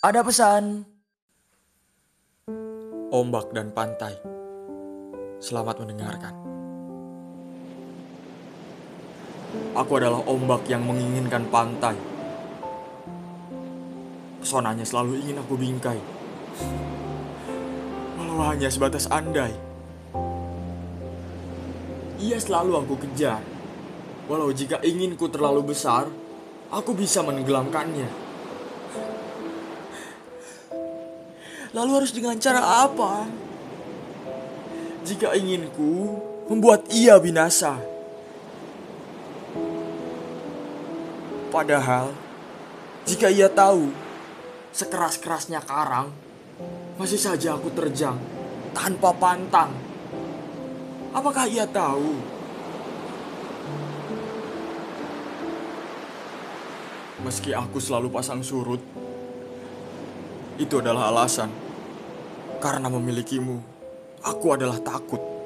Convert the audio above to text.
Ada pesan. Ombak dan pantai. Selamat mendengarkan. Aku adalah ombak yang menginginkan pantai. Pesonanya selalu ingin aku bingkai. Walau hanya sebatas andai. Ia selalu aku kejar. Walau jika inginku terlalu besar, aku bisa menenggelamkannya. Lalu harus dengan cara apa? Jika inginku membuat ia binasa. Padahal, jika ia tahu sekeras-kerasnya karang, masih saja aku terjang tanpa pantang. Apakah ia tahu? Meski aku selalu pasang surut, itu adalah alasan. Karena memilikimu, aku adalah takut.